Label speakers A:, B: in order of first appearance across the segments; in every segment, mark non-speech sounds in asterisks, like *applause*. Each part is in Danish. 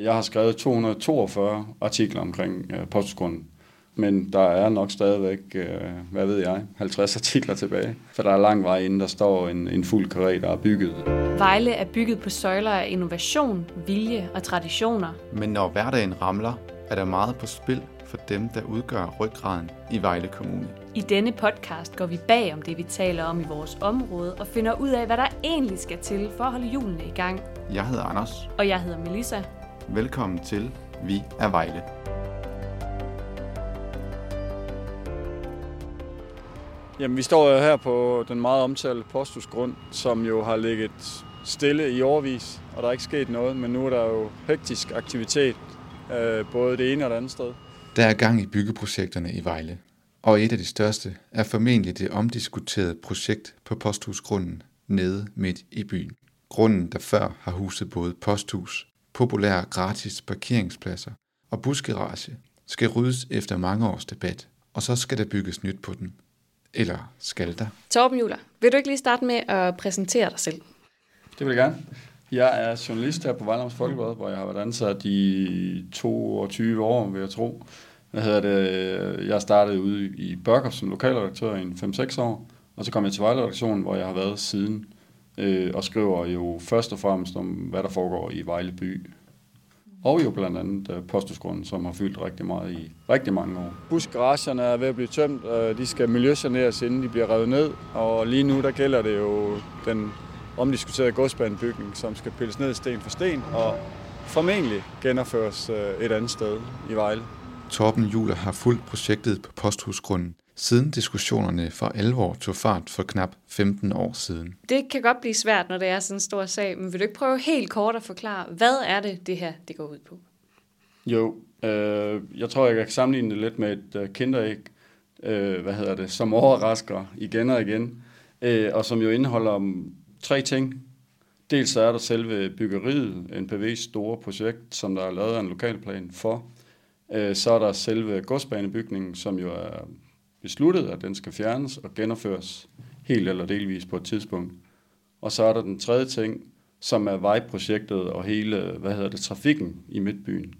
A: Jeg har skrevet 242 artikler omkring øh, posthusgrunden, men der er nok stadigvæk, øh, hvad ved jeg, 50 artikler tilbage, for der er lang vej inden der står en, en fuld karret, der er bygget.
B: Vejle er bygget på søjler af innovation, vilje og traditioner.
C: Men når hverdagen ramler, er der meget på spil for dem, der udgør ryggraden i Vejle Kommune.
B: I denne podcast går vi bag om det, vi taler om i vores område, og finder ud af, hvad der egentlig skal til for at holde hjulene i gang.
C: Jeg hedder Anders.
B: Og jeg hedder Melissa.
C: Velkommen til Vi er Vejle.
A: Jamen, vi står jo her på den meget omtalte posthusgrund, som jo har ligget stille i årvis, og der er ikke sket noget, men nu er der jo hektisk aktivitet, øh, både det ene og det andet sted.
C: Der er gang i byggeprojekterne i Vejle, og et af de største er formentlig det omdiskuterede projekt på posthusgrunden nede midt i byen. Grunden, der før har huset både posthus, populære gratis parkeringspladser og busgarage, skal ryddes efter mange års debat, og så skal der bygges nyt på den. Eller skal der?
B: Torben Juler, vil du ikke lige starte med at præsentere dig selv?
A: Det vil jeg gerne. Jeg er journalist her på Vejlams Folkeblad, hvor jeg har været ansat i 22 år, vil jeg tro. Hvad hedder det? Jeg startede ude i Børkop som lokalredaktør i 5-6 år, og så kom jeg til Vejle-redaktionen, hvor jeg har været siden, øh, og skriver jo først og fremmest om, hvad der foregår i Vejle by. Og jo blandt andet øh, posthusgrunden, som har fyldt rigtig meget i rigtig mange år. Busgaragerne er ved at blive tømt, og de skal miljøsaneres, inden de bliver revet ned. Og lige nu, der gælder det jo den omdiskuterede godsbanebygning, som skal pilles ned sten for sten, og formentlig genopføres øh, et andet sted i Vejle.
C: Torben Juler har fulgt projektet på posthusgrunden, siden diskussionerne for alvor tog fart for knap 15 år siden.
B: Det kan godt blive svært, når det er sådan en stor sag, men vil du ikke prøve helt kort at forklare, hvad er det, det her det går ud på?
A: Jo, øh, jeg tror, jeg kan sammenligne det lidt med et øh, kinderæg, øh, hvad hedder det, som overrasker igen og igen, øh, og som jo indeholder tre ting. Dels er der selve byggeriet, NPV's store projekt, som der er lavet af en lokalplan for. Øh, så er der selve godsbanebygningen, som jo er besluttet, at den skal fjernes og genopføres helt eller delvis på et tidspunkt. Og så er der den tredje ting, som er vejprojektet og hele, hvad hedder det, trafikken i Midtbyen.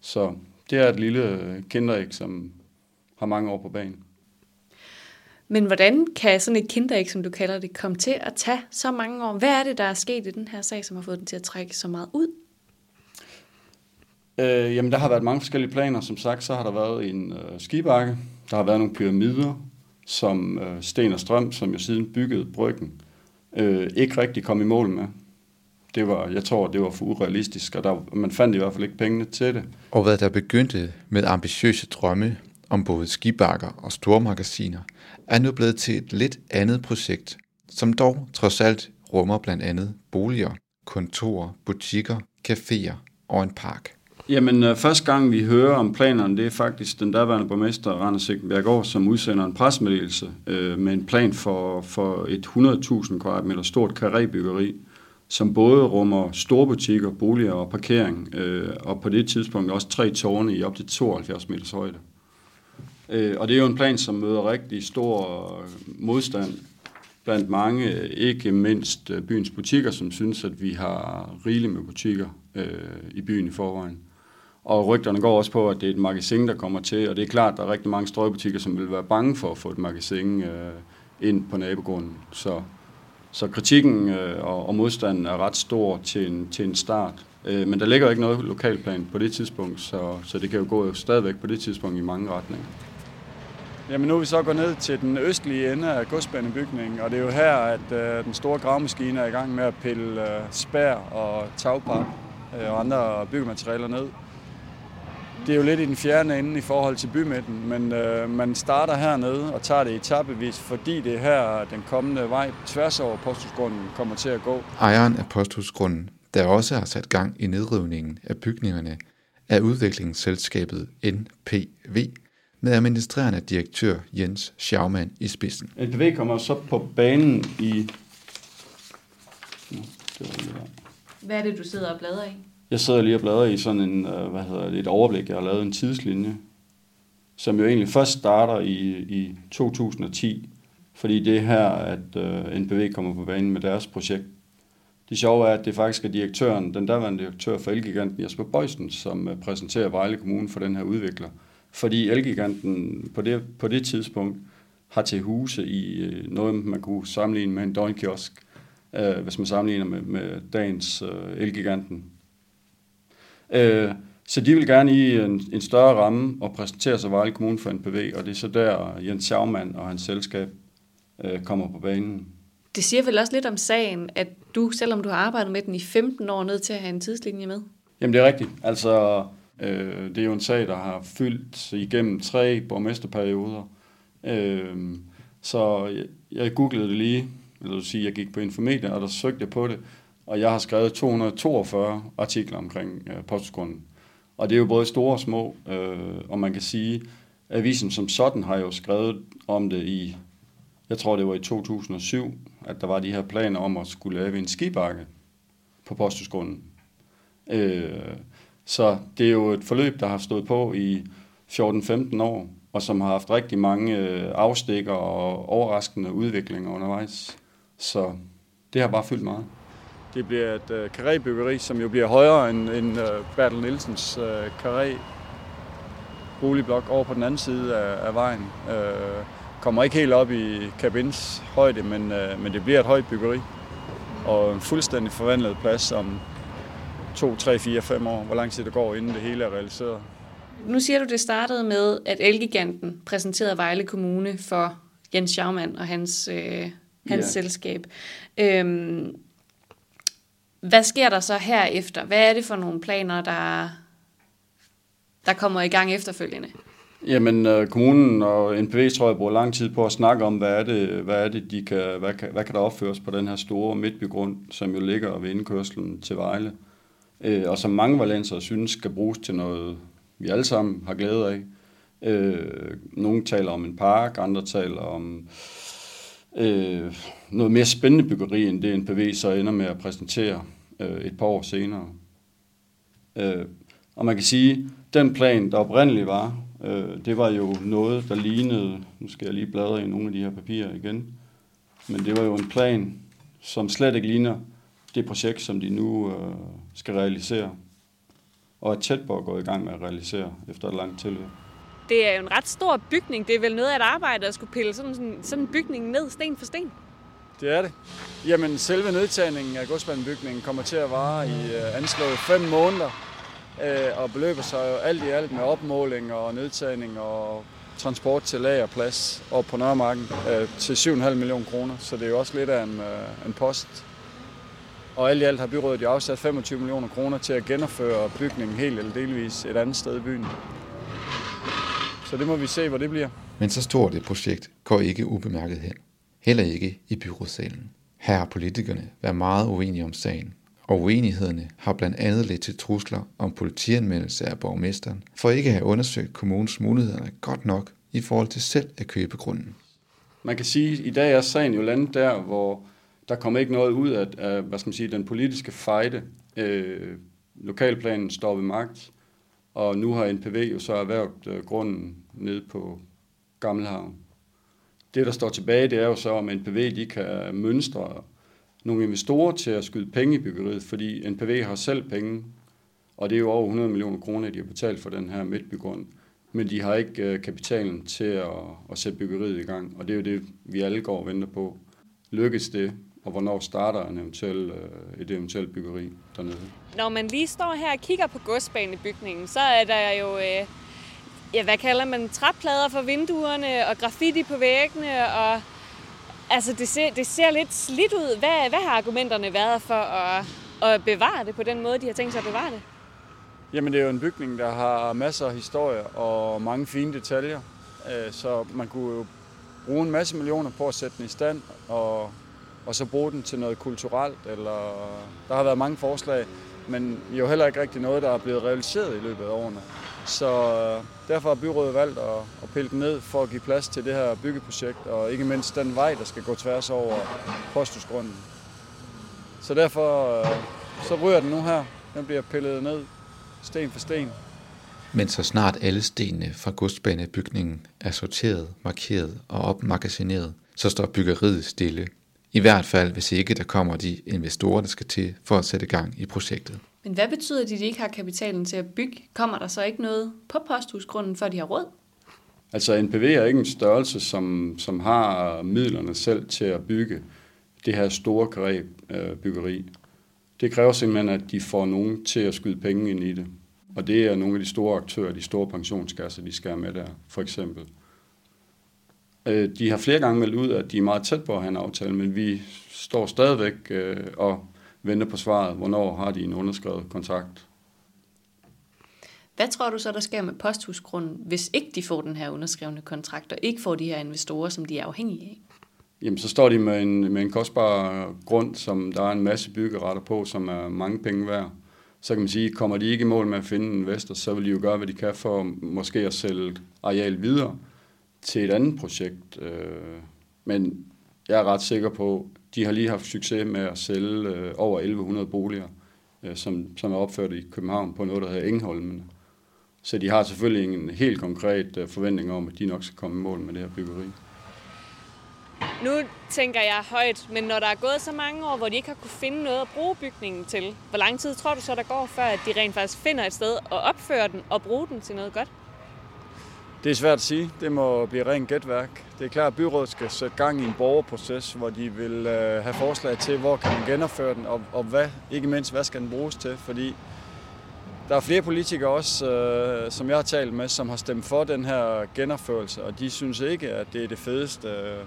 A: Så det er et lille kinderæg, som har mange år på banen.
B: Men hvordan kan sådan et kinderæg, som du kalder det, komme til at tage så mange år? Hvad er det, der er sket i den her sag, som har fået den til at trække så meget ud?
A: Øh, jamen, der har været mange forskellige planer. Som sagt, så har der været en øh, skibakke. Der har været nogle pyramider, som øh, Sten og Strøm, som jo siden byggede bryggen, øh, ikke rigtig kom i mål med. Det var, jeg tror, det var for urealistisk, og der, man fandt i hvert fald ikke pengene til det.
C: Og hvad der begyndte med ambitiøse drømme om både skibakker og store magasiner, er nu blevet til et lidt andet projekt, som dog trods alt rummer blandt andet boliger, kontorer, butikker, caféer og en park.
A: Jamen, øh, første gang vi hører om planerne, det er faktisk den daværende borgmester, Randers Sigtenberg som udsender en presmeddelelse øh, med en plan for, for et 100.000 kvadratmeter stort karrebyggeri, som både rummer store butikker, boliger og parkering, øh, og på det tidspunkt også tre tårne i op til 72 meters højde. Øh, og det er jo en plan, som møder rigtig stor øh, modstand blandt mange, øh, ikke mindst øh, byens butikker, som synes, at vi har rigeligt med butikker øh, i byen i forvejen. Og rygterne går også på, at det er et magasin, der kommer til, og det er klart, at der er rigtig mange strøgbutikker, som vil være bange for at få et magasin øh, ind på nabogrunden. Så, så kritikken øh, og, og modstanden er ret stor til en, til en start. Øh, men der ligger ikke noget lokalplan på det tidspunkt, så, så det kan jo gå stadigvæk på det tidspunkt i mange retninger. Jamen nu er vi så gået ned til den østlige ende af godsbanebygningen, og det er jo her, at øh, den store gravmaskine er i gang med at pille øh, spær og tagpap øh, og andre byggematerialer ned. Det er jo lidt i den fjerne ende i forhold til bymidten, men øh, man starter hernede og tager det etappevis, fordi det er her, den kommende vej tværs over posthusgrunden kommer til at gå.
C: Ejeren af posthusgrunden, der også har sat gang i nedrivningen af bygningerne, er udviklingsselskabet NPV, med administrerende direktør Jens Schaumann i spidsen.
A: NPV kommer så på banen i...
B: Hvad er det, du sidder og bladrer i?
A: Jeg sidder lige og bladrer i sådan en, øh, hvad hedder det, et overblik. Jeg har lavet en tidslinje, som jo egentlig først starter i, i 2010, fordi det er her, at NBV øh, NPV kommer på banen med deres projekt. Det sjove er, at det faktisk er direktøren, den daværende direktør for Elgiganten, Jesper Bøjsen, som øh, præsenterer Vejle Kommune for den her udvikler. Fordi Elgiganten på det, på det tidspunkt har til huse i øh, noget, man kunne sammenligne med en døgnkiosk, øh, hvis man sammenligner med, med dagens øh, Elgiganten. Øh, så de vil gerne i en, en større ramme og præsentere sig Vejle Kommune for NPV, og det er så der Jens Schaumann og hans selskab øh, kommer på banen.
B: Det siger vel også lidt om sagen, at du, selvom du har arbejdet med den i 15 år, nødt til at have en tidslinje med?
A: Jamen det er rigtigt. Altså, øh, det er jo en sag, der har fyldt igennem tre borgmesterperioder. Øh, så jeg, jeg googlede det lige, eller vil sige, jeg gik på Infomedia, og der søgte jeg på det, og jeg har skrevet 242 artikler omkring øh, postgrunden. Og det er jo både store og små, øh, og man kan sige, at avisen som sådan har jo skrevet om det i, jeg tror det var i 2007, at der var de her planer om at skulle lave en skibakke på postskolen. Øh, så det er jo et forløb, der har stået på i 14-15 år, og som har haft rigtig mange øh, afstikker og overraskende udviklinger undervejs. Så det har bare fyldt meget. Det bliver et øh, karrébyggeri, som jo bliver højere end, end øh, Bertel Nielsens øh, karré boligblok over på den anden side af, af vejen. Øh, kommer ikke helt op i kabins højde, men, øh, men det bliver et højt byggeri. Og en fuldstændig forvandlet plads om 2, 3, 4, 5 år, hvor lang tid det går, inden det hele er realiseret.
B: Nu siger du, det startede med, at Elgiganten præsenterede Vejle Kommune for Jens Schaumann og hans, øh, hans ja. selskab. Øhm, hvad sker der så herefter? Hvad er det for nogle planer, der, der kommer i gang efterfølgende?
A: Jamen, øh, kommunen og NPV tror jeg bruger lang tid på at snakke om, hvad er det, hvad er det de kan, hvad, kan, hvad kan der opføres på den her store midtbygrund, som jo ligger ved indkørslen til Vejle, øh, og som mange valensere synes skal bruges til noget, vi alle sammen har glæde af. Øh, nogle taler om en park, andre taler om øh, øh, noget mere spændende byggeri, end det NPV så ender med at præsentere øh, et par år senere. Øh, og man kan sige, den plan, der oprindeligt var, øh, det var jo noget, der lignede, nu skal jeg lige bladre i nogle af de her papirer igen, men det var jo en plan, som slet ikke ligner det projekt, som de nu øh, skal realisere, og er tæt på at gå i gang med at realisere efter et langt tilløb.
B: Det er jo en ret stor bygning. Det er vel noget af et arbejde at skulle pille sådan, sådan, sådan en bygning ned sten for sten?
A: Det er det. Jamen, selve nedtagningen af godsbanebygningen kommer til at vare i øh, anslået 5 måneder, øh, og beløber sig jo alt i alt med opmåling og nedtagning og transport til lagerplads og på Nørremarken øh, til 7,5 millioner kroner, så det er jo også lidt af en, øh, en post. Og alt i alt har byrådet jo afsat 25 millioner kroner til at genopføre bygningen helt eller delvis et andet sted i byen. Så det må vi se, hvor det bliver.
C: Men så stort et projekt går ikke ubemærket hen. Heller ikke i byrådssalen. Her har politikerne været meget uenige om sagen, og uenighederne har blandt andet lidt til trusler om politianmeldelse af borgmesteren, for ikke at have undersøgt kommunens muligheder godt nok i forhold til selv at købe grunden.
A: Man kan sige, at i dag er sagen jo landet der, hvor der kommer ikke noget ud af, af hvad skal man sige, den politiske fejde. Øh, lokalplanen står ved magt, og nu har NPV jo så erhvervet øh, grunden ned på Gammelhavn. Det, der står tilbage, det er jo så, om NPV de kan mønstre nogle investorer til at skyde penge i byggeriet, fordi NPV har selv penge, og det er jo over 100 millioner kroner, de har betalt for den her midtbygrund. Men de har ikke øh, kapitalen til at, at sætte byggeriet i gang, og det er jo det, vi alle går og venter på. Lykkes det, og hvornår starter en eventuel, øh, et eventuelt byggeri dernede?
B: Når man lige står her og kigger på godsbanebygningen, så er der jo, øh, ja, hvad kalder man, træplader for vinduerne og graffiti på væggene, og altså, det ser, det ser lidt slidt ud. Hvad, hvad har argumenterne været for at, at bevare det på den måde, de har tænkt sig at bevare det?
A: Jamen, det er jo en bygning, der har masser af historie og mange fine detaljer. Øh, så man kunne jo bruge en masse millioner på at sætte den i stand, og og så bruge den til noget kulturelt. Eller, der har været mange forslag, men jo heller ikke rigtig noget, der er blevet realiseret i løbet af årene. Så øh, derfor har byrådet valgt at, at pille den ned for at give plads til det her byggeprojekt, og ikke mindst den vej, der skal gå tværs over posthusgrunden. Så derfor øh, så ryger den nu her. Den bliver pillet ned sten for sten.
C: Men så snart alle stenene fra godsbanebygningen er sorteret, markeret og opmagasineret, så står byggeriet stille i hvert fald, hvis ikke der kommer de investorer, der skal til for at sætte gang i projektet.
B: Men hvad betyder det, at de ikke har kapitalen til at bygge? Kommer der så ikke noget på posthusgrunden, før de har råd?
A: Altså NPV er ikke en størrelse, som, som har midlerne selv til at bygge det her store greb øh, byggeri. Det kræver simpelthen, at de får nogen til at skyde penge ind i det. Og det er nogle af de store aktører, de store pensionskasser, de skal have med der, for eksempel. Øh, de har flere gange meldt ud, at de er meget tæt på at have en aftale, men vi står stadigvæk øh, og venter på svaret, hvornår har de en underskrevet kontrakt.
B: Hvad tror du så, der sker med posthusgrunden, hvis ikke de får den her underskrevne kontrakt, og ikke får de her investorer, som de er afhængige af?
A: Jamen, så står de med en, med en kostbar grund, som der er en masse byggeretter på, som er mange penge værd. Så kan man sige, kommer de ikke i mål med at finde en investor, så vil de jo gøre, hvad de kan for måske at sælge areal videre til et andet projekt. Øh, men jeg er ret sikker på, de har lige haft succes med at sælge øh, over 1100 boliger, øh, som, som er opført i København på noget, der hedder Engholmen. Så de har selvfølgelig en helt konkret øh, forventning om, at de nok skal komme i mål med det her byggeri.
B: Nu tænker jeg højt, men når der er gået så mange år, hvor de ikke har kunne finde noget at bruge bygningen til, hvor lang tid tror du så, der går, før at de rent faktisk finder et sted og opfører den og bruge den til noget godt?
A: Det er svært at sige. Det må blive rent gætværk. Det er klart, at byrådet skal sætte gang i en borgerproces, hvor de vil øh, have forslag til, hvor kan man genopføre den, og, og hvad, ikke mindst, hvad skal den bruges til, fordi der er flere politikere også, øh, som jeg har talt med, som har stemt for den her genopførelse, og de synes ikke, at det er det fedeste øh,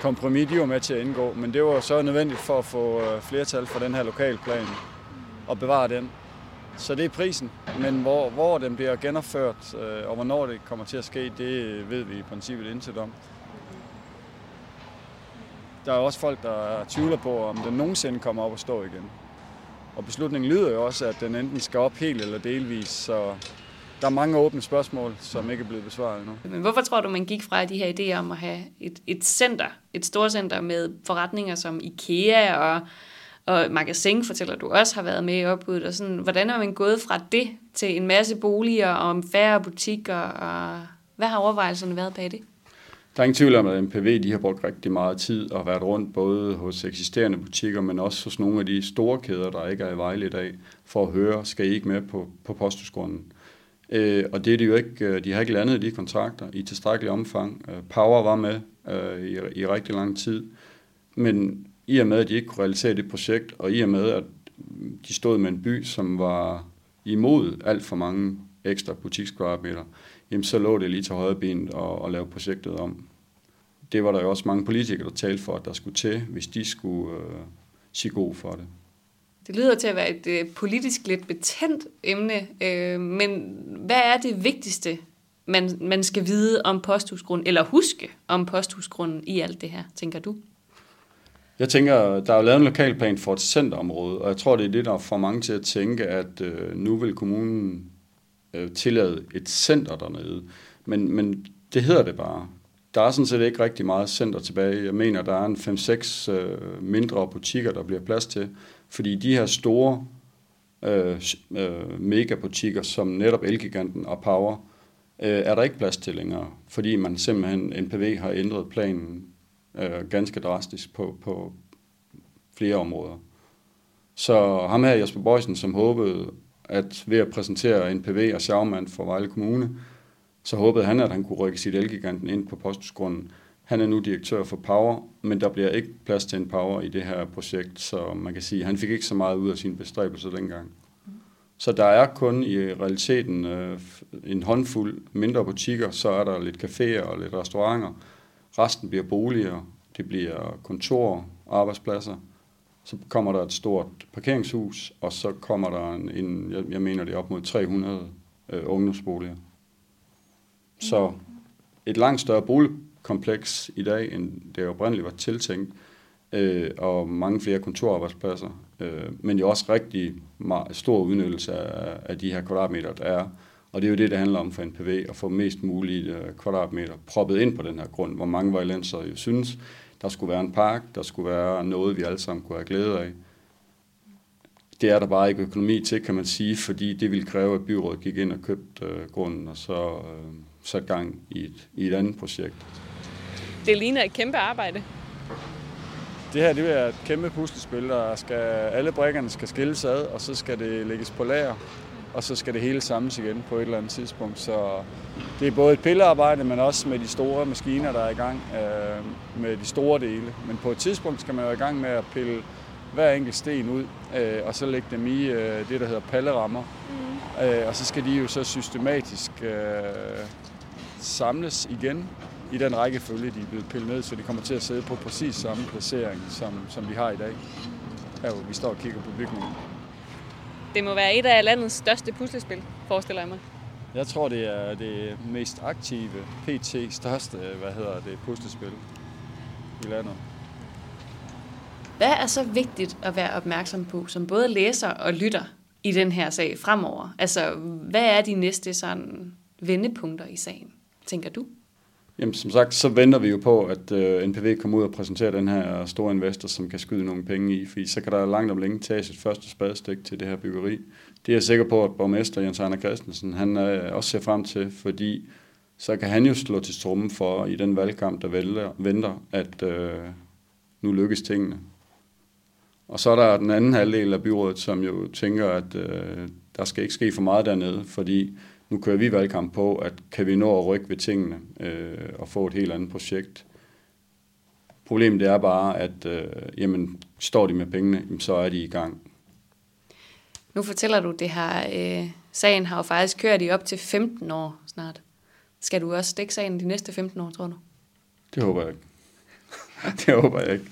A: kompromis, de var med til at indgå. Men det var så nødvendigt for at få øh, flertal for den her lokalplan og bevare den. Så det er prisen. Men hvor, hvor den bliver genopført, øh, og hvornår det kommer til at ske, det ved vi i princippet intet om. Der er også folk, der tvivler på, om den nogensinde kommer op og stå igen. Og beslutningen lyder jo også, at den enten skal op helt eller delvis, så der er mange åbne spørgsmål, som ikke er blevet besvaret endnu.
B: Men hvorfor tror du, man gik fra de her idéer om at have et, et center, et stort center med forretninger som IKEA og, og Magasin, fortæller du også har været med i opbuddet, og sådan, hvordan er man gået fra det til en masse boliger og færre butikker, og hvad har overvejelserne været bag det?
A: Der er ingen tvivl om, at MPV de har brugt rigtig meget tid og været rundt både hos eksisterende butikker, men også hos nogle af de store kæder, der ikke er i Vejle i dag, for at høre, skal I ikke med på, på posthusgrunden? Øh, og det er de jo ikke, øh, de har ikke landet de kontrakter i tilstrækkelig omfang. Øh, Power var med øh, i, i rigtig lang tid, men i og med, at de ikke kunne realisere det projekt, og i og med, at de stod med en by, som var imod alt for mange ekstra butikskvadratmeter, jamen så lå det lige til højre benet og, og lave projektet om. Det var der jo også mange politikere, der talte for, at der skulle til, hvis de skulle øh, sige god for det.
B: Det lyder til at være et øh, politisk lidt betændt emne, øh, men hvad er det vigtigste, man, man skal vide om posthusgrunden, eller huske om posthusgrunden i alt det her, tænker du?
A: Jeg tænker, der er jo lavet en lokalplan for et centerområde, og jeg tror, det er det, der får mange til at tænke, at øh, nu vil kommunen øh, tillade et center dernede. Men, men det hedder det bare. Der er sådan set ikke rigtig meget center tilbage. Jeg mener, der er en 5-6 øh, mindre butikker, der bliver plads til. Fordi de her store øh, øh, megabutikker, som netop Elgiganten og Power, øh, er der ikke plads til længere. Fordi man simpelthen, NPV har ændret planen øh, ganske drastisk på, på flere områder. Så ham her, Jesper Bøjsen, som håbede, at ved at præsentere NPV og Schaumann for Vejle Kommune, så håbede han, at han kunne rykke sit elgiganten ind på posthusgrunden. Han er nu direktør for Power, men der bliver ikke plads til en Power i det her projekt, så man kan sige, at han fik ikke så meget ud af sine bestræbelser dengang. Så der er kun i realiteten øh, en håndfuld mindre butikker, så er der lidt caféer og lidt restauranter. Resten bliver boliger, det bliver kontor, arbejdspladser. Så kommer der et stort parkeringshus, og så kommer der en, en jeg, jeg mener det er op mod 300 øh, ungdomsboliger. Så et langt større boligkompleks i dag, end det oprindeligt var tiltænkt, øh, og mange flere kontorarbejdspladser, øh, men jo også rigtig meget, stor udnyttelse af, af de her kvadratmeter, der er. Og det er jo det, det handler om for NPV, at få mest muligt øh, kvadratmeter proppet ind på den her grund, hvor mange vejlenser jo synes, der skulle være en park, der skulle være noget, vi alle sammen kunne have glæde af. Det er der bare ikke økonomi til, kan man sige, fordi det ville kræve, at byrådet gik ind og købte øh, grunden, og så øh, sat gang i et, i et andet projekt.
B: Det ligner et kæmpe arbejde.
A: det her det er et kæmpe puslespil, der skal, alle brækkerne skal skilles ad, og så skal det lægges på lager, og så skal det hele samles igen på et eller andet tidspunkt. Så det er både et pillearbejde, men også med de store maskiner, der er i gang øh, med de store dele. Men på et tidspunkt skal man jo i gang med at pille hver enkelt sten ud, øh, og så lægge dem i øh, det, der hedder pallerammer. Mm. Øh, og så skal de jo så systematisk øh, samles igen i den rækkefølge, de er blevet pillet ned, så de kommer til at sidde på præcis samme placering, som, som vi har i dag. Her hvor vi står og kigger på bygningen.
B: Det må være et af landets største puslespil, forestiller jeg mig.
A: Jeg tror, det er det mest aktive, PT største, hvad hedder det, puslespil i landet.
B: Hvad er så vigtigt at være opmærksom på, som både læser og lytter i den her sag fremover? Altså, hvad er de næste sådan vendepunkter i sagen, tænker du?
A: Jamen, som sagt, så venter vi jo på, at øh, NPV kommer ud og præsenterer den her store investor, som kan skyde nogle penge i, fordi så kan der langt om længe tages et første spadestik til det her byggeri. Det er jeg sikker på, at borgmester Jens Arne Christensen, han øh, også ser frem til, fordi så kan han jo slå til strummen for i den valgkamp, der vælger, venter, at øh, nu lykkes tingene. Og så er der den anden halvdel af byrådet, som jo tænker, at øh, der skal ikke ske for meget dernede, fordi nu kører vi valgkamp på, at kan vi nå at rykke ved tingene øh, og få et helt andet projekt. Problemet er bare, at øh, jamen, står de med pengene, så er de i gang.
B: Nu fortæller du det her. Øh, sagen har jo faktisk kørt i op til 15 år snart. Skal du også stikke sagen de næste 15 år, tror du?
A: Det håber jeg ikke. *laughs* det håber jeg ikke.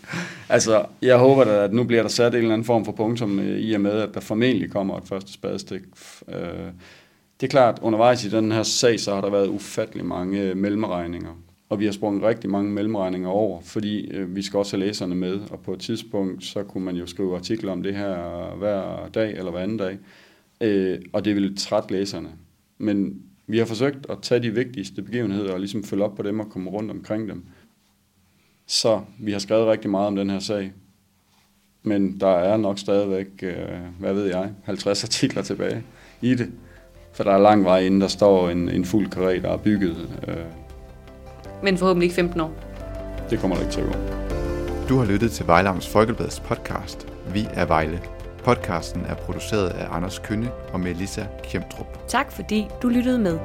A: Altså, jeg håber da, at nu bliver der sat en eller anden form for punktum øh, i og med, at der formentlig kommer et første spadestik. Øh, det er klart, undervejs i den her sag, så har der været ufattelig mange øh, mellemregninger. Og vi har sprunget rigtig mange mellemregninger over, fordi øh, vi skal også have læserne med. Og på et tidspunkt, så kunne man jo skrive artikler om det her hver dag eller hver anden dag. Øh, og det ville trætte læserne. Men vi har forsøgt at tage de vigtigste begivenheder og ligesom følge op på dem og komme rundt omkring dem. Så vi har skrevet rigtig meget om den her sag. Men der er nok stadigvæk, øh, hvad ved jeg, 50 artikler tilbage i det. For der er lang vej inden der står en, en fuld karé, der er bygget. Øh.
B: Men forhåbentlig ikke 15 år.
A: Det kommer der ikke til at gå.
C: Du har lyttet til Vejlams Folkebladets podcast Vi er Vejle. Podcasten er produceret af Anders Kønne og Melissa Kjemtrup.
B: Tak fordi du lyttede med.